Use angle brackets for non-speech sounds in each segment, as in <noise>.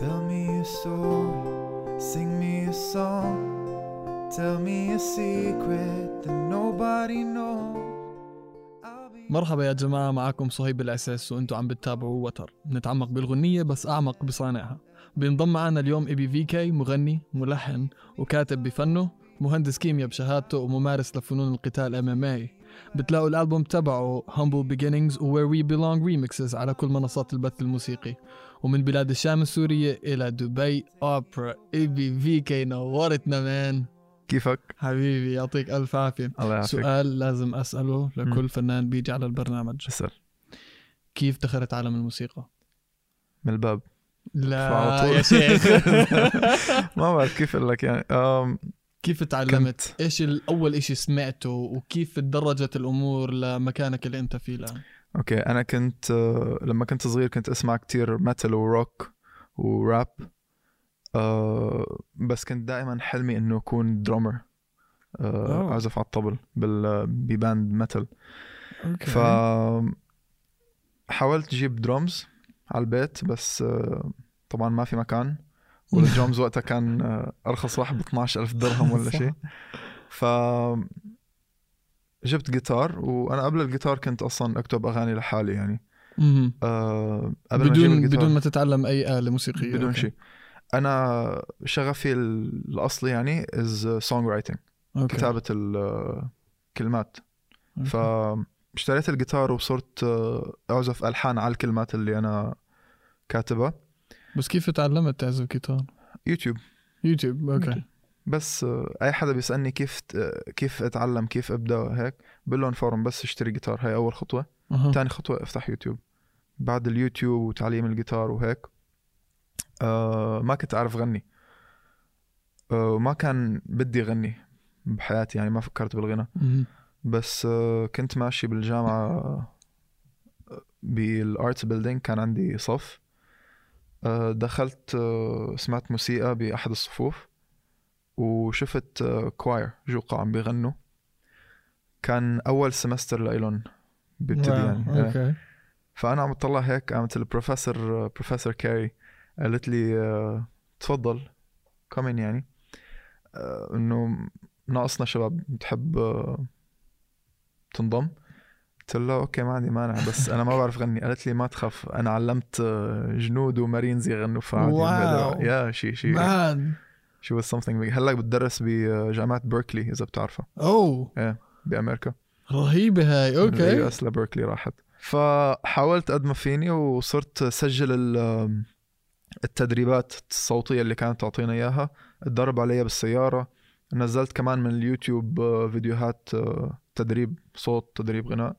Tell me a story, sing me a song, tell me a secret that nobody knows. مرحبا يا جماعة معكم صهيب الأساس وأنتم عم بتتابعوا وتر. نتعمق بالغنية بس أعمق بصانعها. بينضم معنا اليوم Ibby VK مغني ملحن وكاتب بفنه مهندس كيمياء بشهادته وممارس لفنون القتال MMA بتلاقوا الألبوم تبعه Humble Beginnings و Where We Belong Remixes على كل منصات البث الموسيقي. ومن بلاد الشام السورية إلى دبي أوبرا Ibby VK نورتنا man كيفك؟ حبيبي يعطيك ألف عافية الله يعافيك سؤال لازم أسأله لكل فنان بيجي على البرنامج اسأل كيف دخلت عالم الموسيقى؟ من الباب لا. يا شيخ <laughs> ما بعرف كيف أقول لك يعني أم كيف تعلمت؟ كنت إيش الأول إشي سمعته وكيف تدرجت الأمور لمكانك اللي أنت فيه الآن؟ okay أنا كنت آه، لما كنت صغير كنت أسمع كتير metal و rock و rap أه بس كنت دائما حلمي إنه أكون drummer. أه أعزف على الطبل بال ب band metal okay ف حاولت أجيب درامز على البيت بس آه، طبعا ما في مكان <laughs> والدرامز وقتها كان آه، أرخص واحد ب 12000 درهم ولا. شيء ف جبت جيتار وأنا قبل الجيتار كنت أصلا أكتب أغاني لحالي يعني. أه قبل ما بدون الجيتار بدون ما تتعلم أي آلة موسيقية بدون. شيء أنا شغفي الأصلي يعني is songwriting. كتابة الكلمات. فاشتريت الجيتار وصرت آه، أعزف ألحان على الكلمات اللي أنا كاتبها بس كيف تعلمت تعزف جيتار؟ يوتيوب يوتيوب okay يوتيوب. بس آه، أي حدا بيسألني كيف كيف أتعلم كيف أبدأ هيك بقول لهم فورا بس اشتري جيتار. هاي أول خطوة. أها. ثاني خطوة أفتح يوتيوب. بعد اليوتيوب وتعليم الجيتار وهيك آه ما كنت أعرف غني. آه وما كان بدي غني بحياتي يعني ما فكرت بالغنى. مهم. بس آه كنت ماشي بالجامعة آه، بال arts building كان عندي صف. آه دخلت آه سمعت موسيقى بأحد الصفوف. وشفت آه choir جوقة عم بيغنوا. كان أول semester لإلهم بيبتدي يعني آه. okay. فأنا عم بطلع هيك قامت البروفيسور بروفيسور كاري قالت لي آه، تفضل come in يعني. آه، إنه ناقصنا شباب بتحب آه، تنضم. قلت لها okay ما عندي مانع بس أنا ما بعرف غني. قالت لي ما تخاف أنا علمت آه، جنود ومارينز يغنوا فعادي wow. yeah she she. man. she was something big. هلأ بتدرس بجامعة بيركلي إذا بتعرفها. أوه. بأمريكا. رهيبة هاي. okay. ال US لبركلي راحت. فحاولت قد ما فيني وصرت سجل ال- التدريبات الصوتية اللي كانت تعطينا إياها. اتدرب عليها بالسيارة. نزلت كمان من اليوتيوب آه، فيديوهات آه، تدريب صوت تدريب غناء.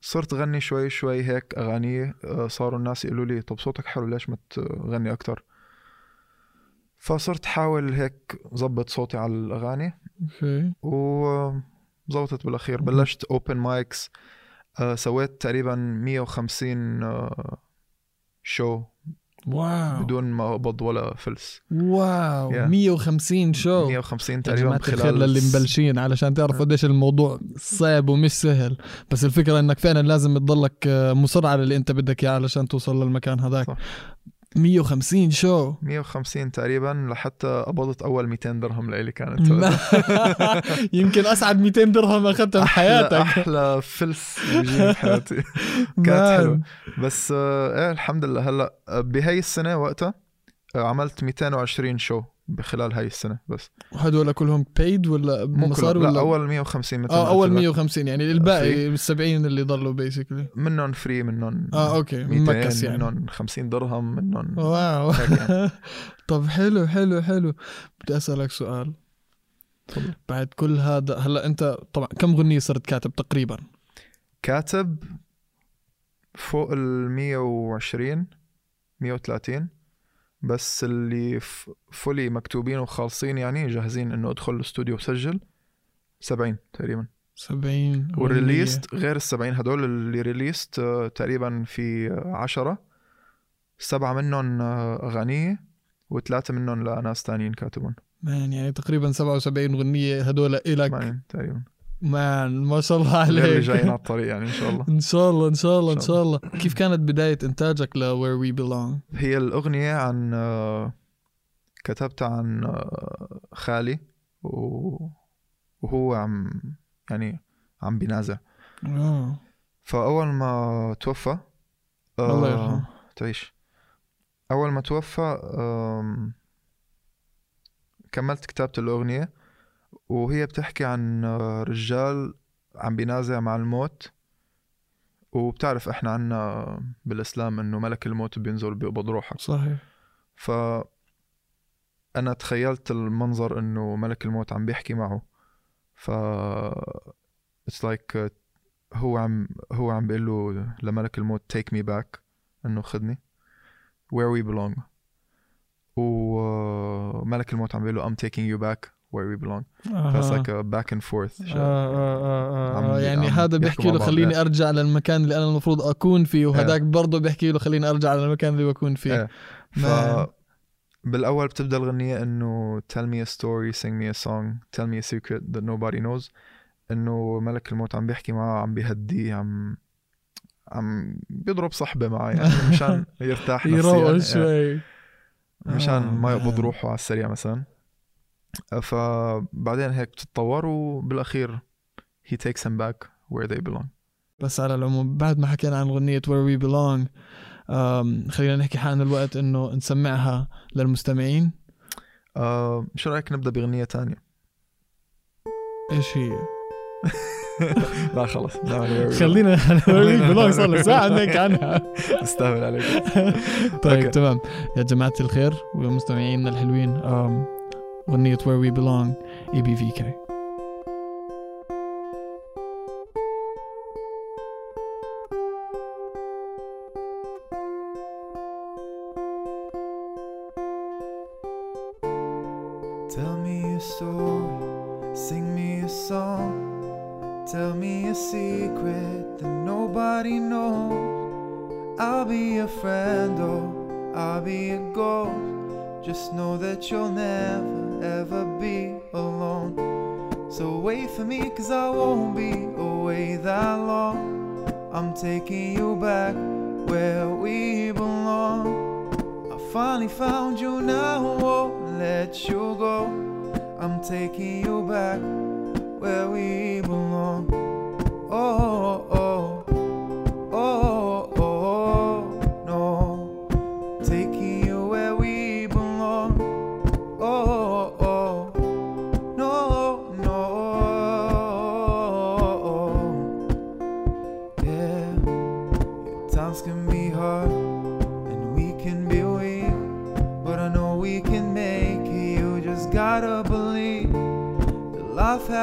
صرت غني شوي شوي هيك أغاني آه، صاروا الناس يقولوا لي طب صوتك حلو ليش ما تغني أكتر؟ فصرت حاول هيك ظبط صوتي على الأغاني okay. وظبطت بالأخير. بلشت open mics سويت تقريبا 150 آه، show wow. بدون ما أقبض ولا فلس. wow. Yeah. 150 show 150 يا تقريبا جماعة الخير خلال للي مبلشين علشان تعرفوا قديش الموضوع صعب ومش سهل. بس الفكرة إنك فعلا لازم تضلك آه، مصر على اللي أنت بدك إياه علشان توصل للمكان هذاك. صح. 150 show؟ 150 تقريبا لحتى قبضت أول 200 درهم لإلي كانت. <laughs> يمكن أسعد 200 درهم أخذتها بحياتك. أحلى فلس بحياتي <laughs> كانت. حلوة. بس آه، إيه الحمد لله. هلأ آه، بهي السنة وقتها آه، عملت 220 show. بخلال هاي السنة بس. وهدول كلهم paid ولا مصاري ولا لا أول 150 مثل آه أول قلت لك. 150 يعني الباقي ال 70 اللي ضلوا basically منهم free منهم آه okay 200 mix يعني. منهم 50 درهم منهم wow. يعني. <laughs> طب حلو حلو حلو. بدي أسألك سؤال. تفضل. بعد كل هذا هلا أنت طبعا كم غنية صرت كاتب تقريبا؟ كاتب فوق ال 120 130 بس اللي فولي مكتوبين وخالصين يعني جاهزين إنه أدخل الاستوديو وسجل. 70 تقريبا. 70 وال released غير ال 70 هدول اللي released آه، تقريبا في 10 سبعة منهم آه، أغانية وثلاثة منهم لناس تانيين كاتبون. مان يعني تقريبا 77 غنية هدول إلك. تقريبا. مان ما شاء الله غير اللي عليك. جايين على الطريق يعني إن شاء الله. إن شاء الله إن شاء الله إن شاء الله. كيف كانت بداية إنتاجك ل Where We Belong هي الأغنية عن آه، كتبتها عن آه، خالي وهو عم يعني عم بينازع. آه. فأول ما توفى آه، الله يرحمه. تعيش. أول ما توفى كملت كتابة الأغنية. وهي بتحكي عن رجال عم بينازع مع الموت وبتعرف إحنا عنا بالإسلام إنه ملك الموت بينزل بيقبض روحك صحيح. ف أنا تخيلت المنظر إنه ملك الموت عم بيحكي معه. ف it's like هو عم هو عم بيقول له لملك الموت take me back إنه خدني where we belong وملك الموت عم بيقول له I'm taking you back where we belong ف it's آه. like a back and forth آه آه آه آه يعني هذا بيحكي له. خليني. أرجع للمكان اللي أنا المفروض أكون فيه وهداك برضه بيحكي له خليني أرجع للمكان اللي بكون فيه. ف. بالأول بتبدأ الغنية إنه tell me a story sing me a song tell me a secret that nobody knows إنه ملك الموت عم بيحكي معه عم بيهديه عم عم بيضرب صحبة معه يعني مشان <laughs> يرتاح نفسيا يروق. شوي مشان آه، ما يقبض man. روحه على السريع مثلا فبعدين هيك بتتطور وبالاخير he takes him back where they belong. بس على العموم بعد ما حكينا عن اغنيه Where We Belong خلينا نحكي حان الوقت إنه نسمعها للمستمعين. آه شو رأيك نبدأ باغنيه تانية؟ إيش هي؟ <laughs> لا خلص. <laughs> خلينا Belong صار لنا ساعة نحكي عنها. <laughs> استهبل عليك. طيب. تمام. يا جماعة الخير ومستمعينا الحلوين We need where we belong, ABVK. So wait for me, cause I won't be away that long. I'm taking you back where we belong. I finally found you now, won't let you go. I'm taking you back where we belong. Oh,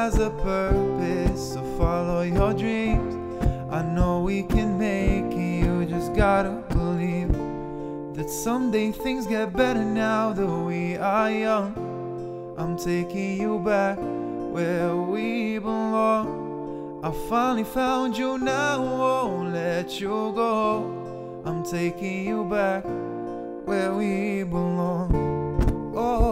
has a purpose, so follow your dreams. I know we can make it. You just gotta believe that someday things get better now that we are young. I'm taking you back where we belong. I finally found you now, won't let you go. I'm taking you back where we belong. Oh, oh,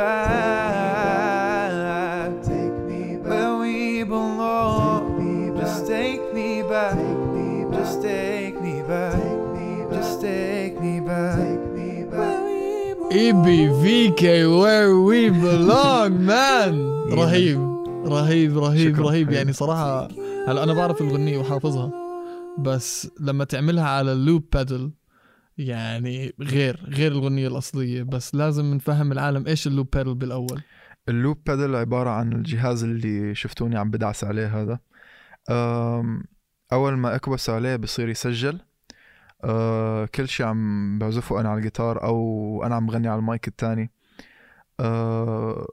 back. Take me back. Where we belong. Just take me back. Just take me back. Just take me back. where we belong man رهيب رهيب رهيب شكرا. رهيب يعني صراحة هلا أنا بعرف الغنيه وحافظها بس لما تعملها على ال loop pedal يعني غير غير الأغنية الأصلية بس لازم نفهم العالم. إيش ال loop pedal بالأول؟ ال loop pedal عبارة عن الجهاز اللي شفتوني عم بدعس عليه هذا. أول ما أكبس عليه بصير يسجل. أه، كل شي عم بعزفه أنا على الجيتار أو أنا عم غني على المايك التاني. أه،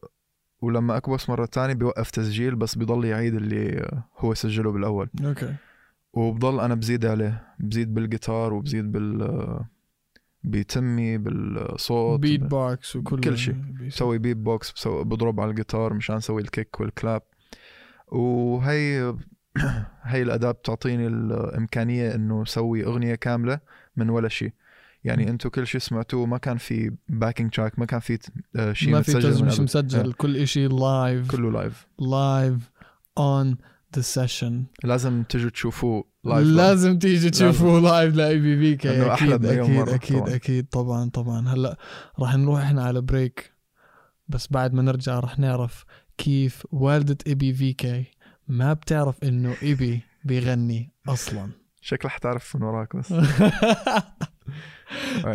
ولما أكبس مرة تانية بيوقف تسجيل بس بيضل يعيد اللي هو سجله بالأول. okay. وبضل أنا بزيد عليه. بزيد بالجيتار وبزيد بال بتمي بالصوت بيت بوكس وكل كل شي. بيصير. بسوي بيت بوكس بسوي بضرب على الجيتار مشان أسوي ال kick وال clap وهي <clears throat> هي الأداة بتعطيني الإمكانية إنه أسوي أغنية كاملة من ولا شيء يعني. أنتم كل شيء سمعتوه ما كان في backing track ما كان في آه، شيء ما في من مش. مسجل كل إشي live كله live live on the session لازم تجوا تشوفوه live لازم تيجي تشوفوا live ل ايبي في كي إنه أحلى أكيد أكيد مرة أكيد طبعاً. أكيد. طبعا طبعا. هلأ راح نروح إحنا على break بس بعد ما نرجع راح نعرف كيف والدة ايبي في كي ما بتعرف إنه ايبي <laughs> بيغني أصلا. شكلها حتعرف من وراك بس. <laughs>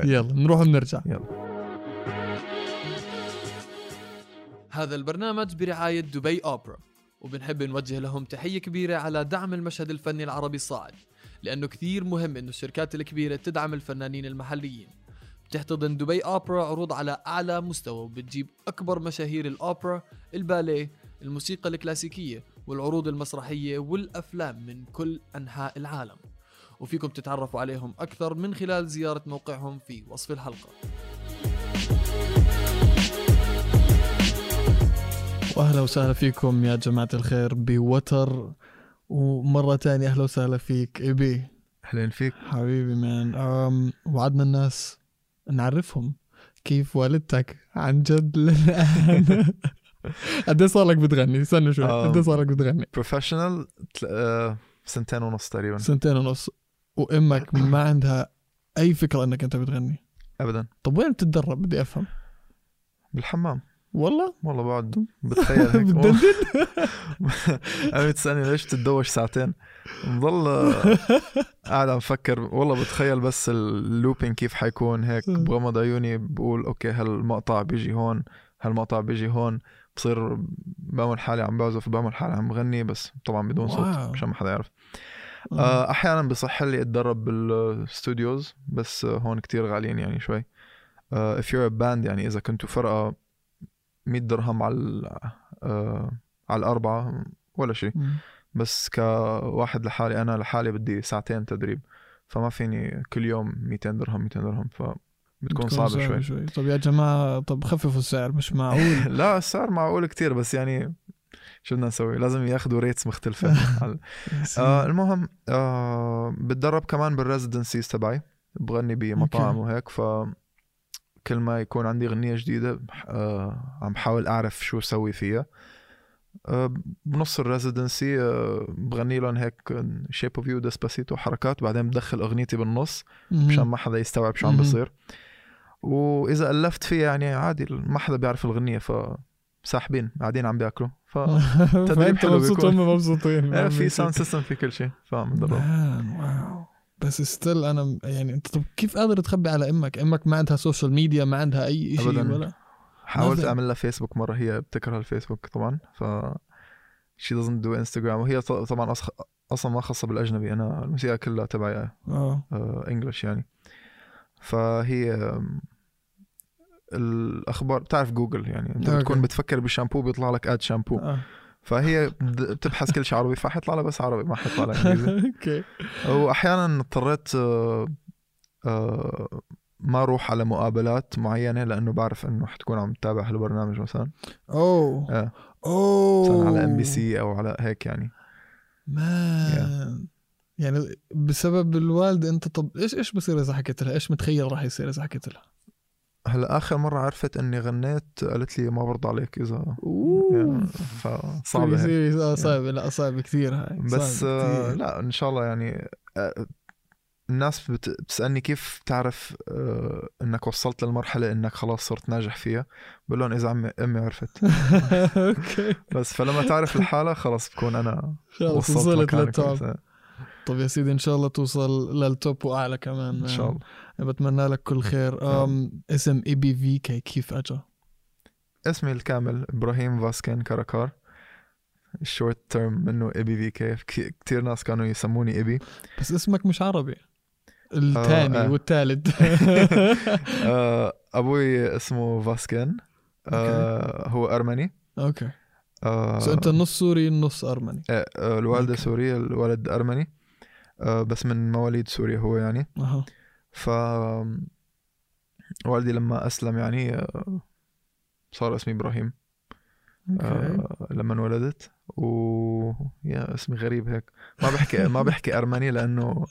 يلا نروح ونرجع. يلا. هذا البرنامج برعاية دبي أوبرا. وبنحب نوجه لهم تحية كبيرة على دعم المشهد الفني العربي الصاعد لأنه كثير مهم إنه الشركات الكبيرة تدعم الفنانين المحليين. بتحتضن دبي أوبرا عروض على أعلى مستوى وبتجيب أكبر مشاهير الأوبرا الباليه الموسيقى الكلاسيكية والعروض المسرحية والأفلام من كل أنحاء العالم. وفيكم تتعرفوا عليهم أكثر من خلال زيارة موقعهم في وصف الحلقة. وأهلا وسهلا فيكم يا جماعة الخير بوتر. ومرة تانية أهلا وسهلا فيك. ايبي أهلين فيك. حبيبي man أم وعدنا الناس نعرفهم. كيف والدتك؟ عن جد. للآن <laughs> قد إيه صار لك بتغني؟ استنى شوي. قد إيه صار لك بتغني؟ professional آه، سنتين ونص تقريبا. سنتين ونص. وأمك <coughs> ما عندها أي فكرة إنك أنت بتغني؟ ابدا. طب وين بتتدرب؟ بدي أفهم. بالحمام. والله؟ والله بقعد <laughs> بتخيل هيك. بتدندن <laughs> أنا بتسألني ليش بتتدوش ساعتين؟ بضل قاعد عم فكر. والله بتخيل بس ال looping كيف حيكون هيك. بغمض عيوني بقول okay هالمقطع بيجي هون؟ هالمقطع بيجي هون؟ بصير بعمل حالي عم بعزف بعمل حالي عم بغني بس طبعا بدون صوت. مشان ما حدا يعرف. آه، أحيانا بصح لي أتدرب بال studios بس هون كتير غاليين يعني شوي. آه، if you're a band يعني إذا كنتوا فرقة 100 درهم على آه، على الأربعة ولا شيء. بس كواحد لحالي أنا لحالي بدي ساعتين تدريب فما فيني كل يوم 200 درهم 200 درهم فبتكون بتكون صعبة شوي. شوي. طب يا جماعة طب خففوا السعر مش معقول؟ <laughs> لا السعر معقول كتير بس يعني شو بدنا نسوي؟ لازم ياخذوا rates مختلفة. <laughs> على- آه المهم آه بتدرب كمان بال residencies تبعي بغني بمطاعم. وهيك ف كل ما يكون عندي غنية جديدة بح- آه عم بحاول أعرف شو أسوي فيها. آه بنص ال residency آه بغني لهم هيك Shape of You ديسباسيتو حركات بعدين بدخل أغنيتي بالنص مشان ما حدا يستوعب شو عم. بصير. وإذا ألفت فيها يعني عادي ما حدا بيعرف الغنية ف ساحبين قاعدين عم بياكلوا. ف <laughs> فأنت حلو مبسوط مبسوطين <laughs> إيه، في sound system في كل شيء man wow. بس still أنا يعني أنت طب كيف قادر تخبي على أمك؟ أمك ما عندها social media ما عندها أي شيء. ولا حاولت. أعمل لها فيسبوك مرة هي بتكره الفيسبوك طبعا ف she doesn't do انستغرام وهي طبعا. أصلا ما خاصة بالأجنبي أنا الموسيقى كلها تبعي آه English يعني فهي الأخبار بتعرف جوجل يعني أنت okay. بتكون بتفكر بالشامبو بيطلع لك ad شامبو آه. فهي بتبحث كل شيء عربي فحيطلع لها بس عربي ما حيطلع لها إنجليزي. <laughs> okay. واحيانا اضطريت آه، آه، ما أروح على مقابلات معينة لأنه بعرف إنه حتكون عم تتابع هالبرنامج مثلا. أوه. آه. أوه. مثلا على إم بي سي أو على هيك يعني. man. يعني بسبب الوالدة أنت طب إيش إيش بصير إذا حكيت لها؟ إيش متخيل راح يصير إذا حكيت لها؟ هلا آخر مرة عرفت إني غنيت قالت لي ما برضى عليك إذا يعني فصعبة هيك. serious آه صعب لا صعب كثير هاي. بس آه،. لا إن شاء الله يعني آه، الناس بت- بتسألني كيف بتعرف آه، إنك وصلت للمرحلة إنك خلاص صرت ناجح فيها؟ بقول لهم إذا عمي أمي عرفت. <laughs> أوكي. بس فلما تعرف الحالة خلص بكون أنا خلص وصلت وصلت لل top كويس. طب يا سيدي إن شاء الله توصل لل top وأعلى كمان. إن شاء الله. بتمنى لك كل خير. أم اسم Ibby VK كيف اجى؟ اسمي الكامل إبراهيم فاسكين كاراكار. ال short term منه Ibby VK كثير ناس كانوا يسموني Ibby بس اسمك مش عربي. الثاني آه. والثالث. <laughs> آه، أبوي اسمه فاسكين. آه، هو أرمني. أوكي. آه، أنت النص سوري النص أرمني. آه، آه، الوالده أوكي. سوريه الولد أرمني. آه، بس من مواليد سوريا هو يعني. أها. ف والدي لما أسلم يعني آه، صار اسمي إبراهيم. أوكي. آه، لما انولدت. و يا اسمي غريب هيك. ما بحكي ما بحكي أرمني لأنه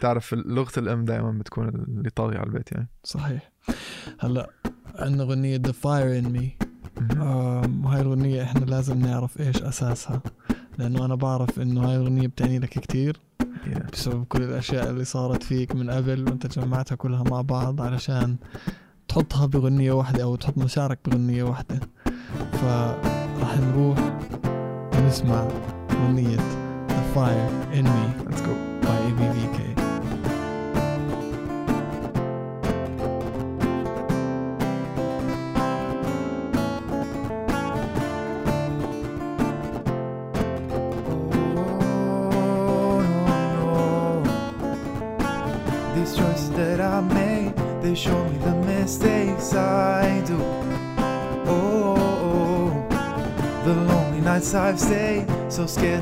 تعرف لغة الأم دائما بتكون اللي طاغيه على البيت يعني. صحيح. هلأ عندنا The Fire in Me. آم، وهاي الأغنية إحنا لازم نعرف إيش أساسها. لأنه أنا بعرف إنه هاي الأغنية بتعني لك كتير. Yeah. بسبب كل الأشياء اللي صارت فيك من قبل وأنت جمعتها كلها مع بعض علشان تحطها بغنية واحدة أو تحط مشاعرك بغنية واحدة. فراح نروح ونسمع أغنية The Fire in Me Let's go. by ABVK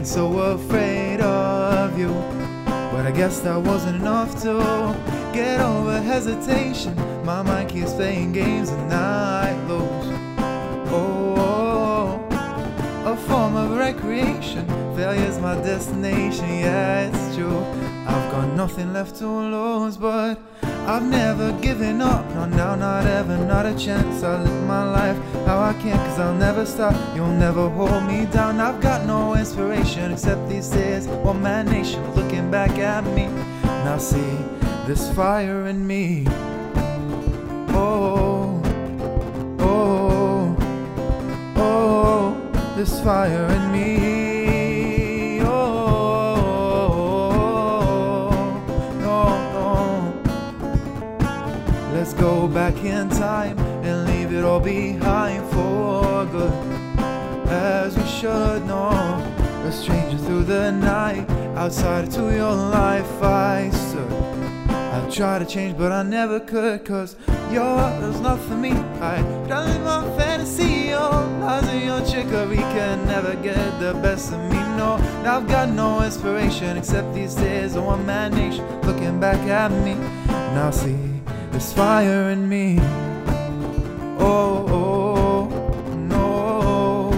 so so afraid of you. But I guess that wasn't enough to get over hesitation. My mind keeps playing games and I lose. Oh, oh, oh. a form of recreation. Failure's my destination, yeah, it's true. I've got nothing left to lose, but I've never given up. No, now, not ever, not a chance. I live my life how I can, cause I'll never stop. You'll never hold me down. I've got no inspiration except these tears. One man nation looking back at me. Now, see this fire in me. Oh, oh, oh, this fire in me. Back in time and leave it all behind for good. As we should know, a stranger through the night, outside to your life I stood. I tried to change, but I never could, cause your heart was not for me. I drowned in my fantasy, your lies and your trickery can never get the best of me. No, now I've got no inspiration except these days of one man nation looking back at me. Now see this oh, fire in me. Oh, oh, no,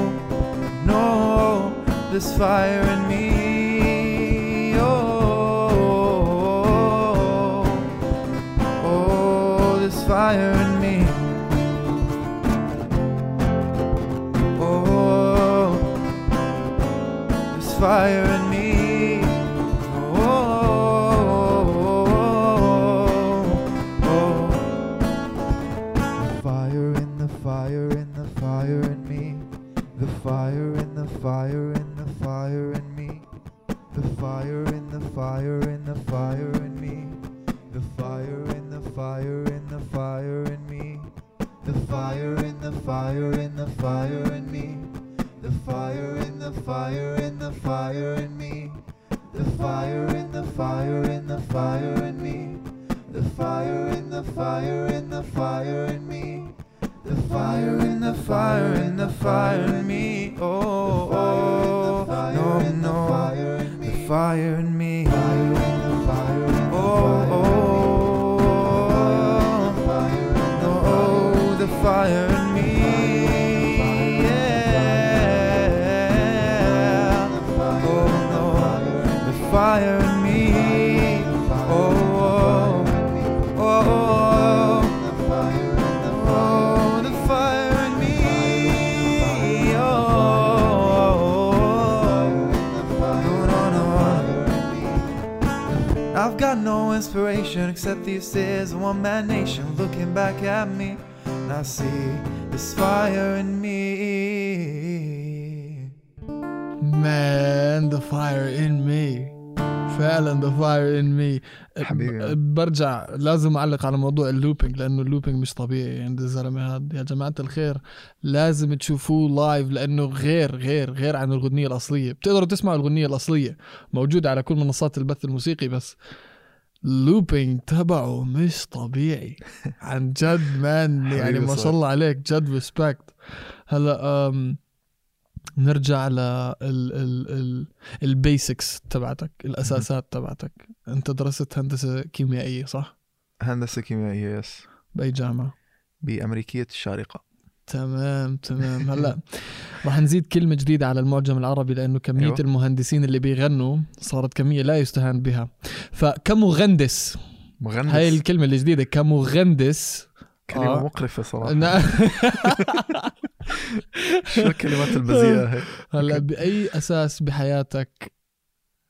no, this fire in me. Oh, oh, this fire in me. Oh, this fire in fire in the fire in me. The fire in the fire in the fire in me. The fire in the fire in the fire in me. The fire in the fire in the fire in me. The fire in the fire in the fire in me. The fire in the fire in the fire in me. The fire in the fire in the fire in me. The fire in the fire in the fire in me. The fire in the fire in the fire in me. Oh, oh, no, no. The fire in me. Tears of one man nation looking back at me. And I see this fire in me. Man the fire in me فعلا the fire in me حبيبي. برجع لازم أعلق على موضوع ال looping لأنه ال looping مش طبيعي عند الزلمة هذا يا جماعة الخير لازم تشوفوه live لأنه غير غير غير عن الأغنية الأصلية بتقدروا تسمعوا الأغنية الأصلية موجودة على كل منصات البث الموسيقي بس ال looping تبعه مش طبيعي. <laughs> عن جد man يعني ما. شاء الله عليك جد respect هلا أم، نرجع ل ال ال ال ال basics تبعتك الأساسات تبعتك. أنت درست هندسة كيميائية صح؟ هندسة كيميائية yes بأي جامعة؟ بأمريكية الشارقة. تمام تمام هلا رح نزيد كلمة جديدة على المعجم العربي لأنه كمية. أيوة. المهندسين اللي بيغنوا صارت كمية لا يستهان بها فكمغندس مغنس هاي الكلمة الجديدة كمغندس كلمة آه. مقرفة صراحة <laughs> شو الكلمات البذيئة هي هلا بأي أساس بحياتك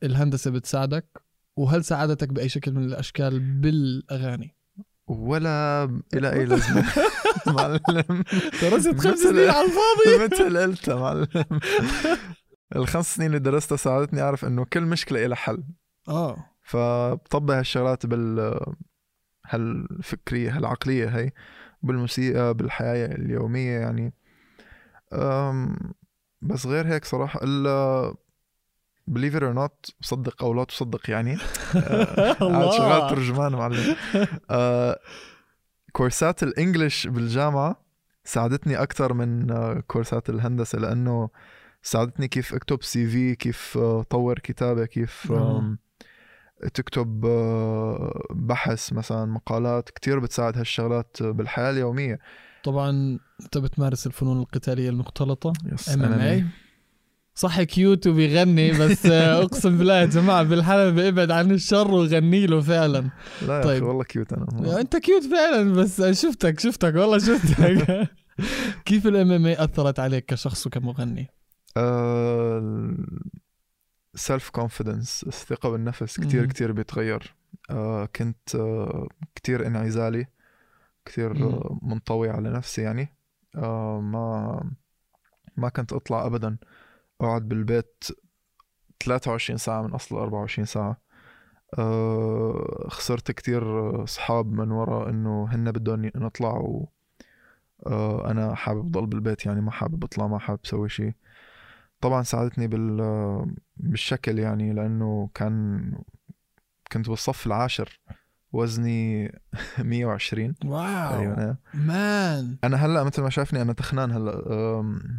الهندسة بتساعدك وهل ساعدتك بأي شكل من الأشكال بالأغاني؟ ولا إلى أي لازمة. <laughs> معلم. درست خمس سنين على الفاضي. <laughs> مثل قلت معلم. الخمس سنين اللي درستها ساعدتني أعرف إنه كل مشكلة إلها حل. آه. فبطبق هالشغلات بال هالفكرية هالعقلية هي بالموسيقى بالحياة اليومية يعني. بس غير هيك صراحة إلا it or not صدق أو لا تصدق يعني. <laughs> آه، قاعد شغال ترجمان معلم. آه، كورسات ال English بالجامعة ساعدتني أكثر من آه، كورسات الهندسة لأنه ساعدتني كيف أكتب CV كيف آه، طور كتابة كيف آه. آم، تكتب آه، بحث مثلا مقالات. كتير بتساعد هالشغلات بالحياة اليومية. طبعا أنت بتمارس الفنون القتالية المختلطة MMA صح cute وبيغني بس آه، <laughs> أقسم بالله يا جماعة بالحلبة ابعد عن الشر وغني له فعلا لا يا طيب. أخي والله cute أنا يا أنت cute فعلا بس شفتك شفتك والله شفتك <laughs> كيف ال MMA أثرت عليك كشخص وكمغني؟ self confidence الثقة بالنفس كتير مم. كتير بيتغير آه، كنت آه، كتير انعزالي. آه، منطوي على نفسي يعني آه، ما ما كنت أطلع ابدا أقعد بالبيت 23 ساعة من أصل 24 ساعة. آه، خسرت كتير اصحاب من وراء إنه هن بدهم نطلع و آه، أنا حابب ضل بالبيت يعني ما حابب أطلع ما حابب أسوي شيء طبعا ساعدتني بال بالشكل يعني لأنه كان كنت بالصف العاشر وزني <laughs> 120 واو تقريبا مان. أنا هلأ مثل ما شايفني أنا تخنان هلأ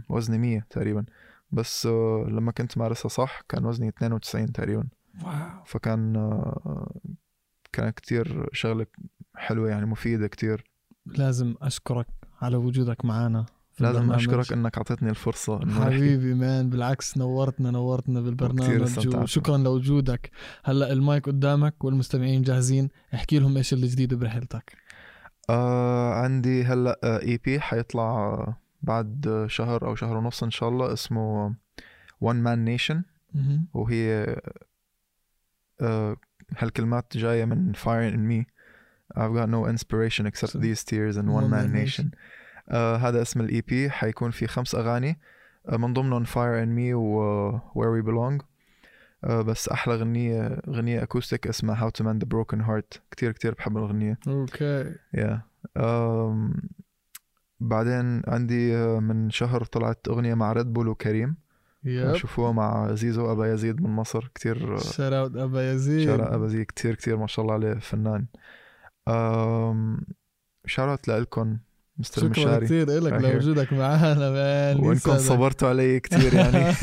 وزني 100 تقريبا. بس آه، لما كنت مارسها صح كان وزني 92 تقريبا واو فكان آه، كان كتير شغلة حلوة يعني مفيدة كتير لازم أشكرك على وجودك معنا لازم البرنامج. أشكرك إنك أعطيتني الفرصة إنه. حبيبي مان بالعكس نورتنا نورتنا بالبرنامج استمتعت. وشكرا لوجودك هلأ المايك قدامك والمستمعين جاهزين احكي لهم إيش الجديد برحلتك آه عندي هلأ EP حيطلع آه، بعد شهر أو شهر ونص إن شاء الله اسمه one man nation مهم. وهي آه هالكلمات جاية من fire in me. I've got no inspiration except So- these tears and one man nation. آه هذا اسم ال EP حيكون في خمس أغاني. آه من ضمنهم fire in me و آه، where we belong. آه بس أحلى غنية غنية acoustic اسمها how to mend the broken heart. كتير كتير بحب الغنية أوكي يا um, بعدين عندي uh, من شهر طلعت أغنية مع ريد بول وكريم. يب. شوفوها مع زيزو أبا يزيد من مصر. كتير شراوت أبا يزيد. شارع أبا زيد كتير كتير ما شاء الله عليه فنان. um, شارعت لإلكم مستر شكرا مشاري. كثير لك. لوجودك معنا مان يسعدك. صبرتوا علي كتير يعني.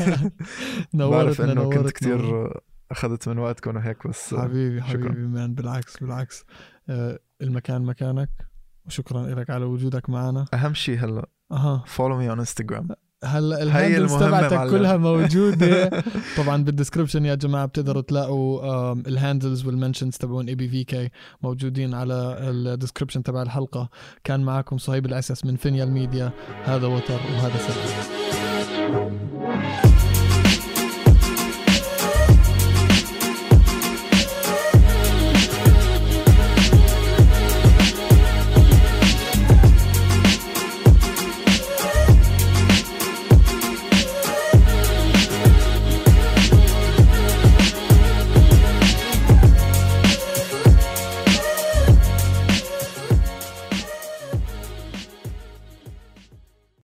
<laughs> بعرف إنه كنت نورتنا. كتير أخذت من وقتكم وهيك بس حبيبي شكراً. حبيبي man بالعكس بالعكس. آه، المكان مكانك؟ وشكرا لك على وجودك معنا. أهم شيء هلا. أها. Follow me on Instagram. هلا ال handles تبعتك. كلها موجودة. <laughs> طبعا بال description يا جماعة بتقدروا تلاقوا ال handles وال mentions تبعون Ibby VK موجودين على ال description تبع الحلقة. كان معكم صهيب الاسس من Vinyl Media هذا وتر وهذا سر.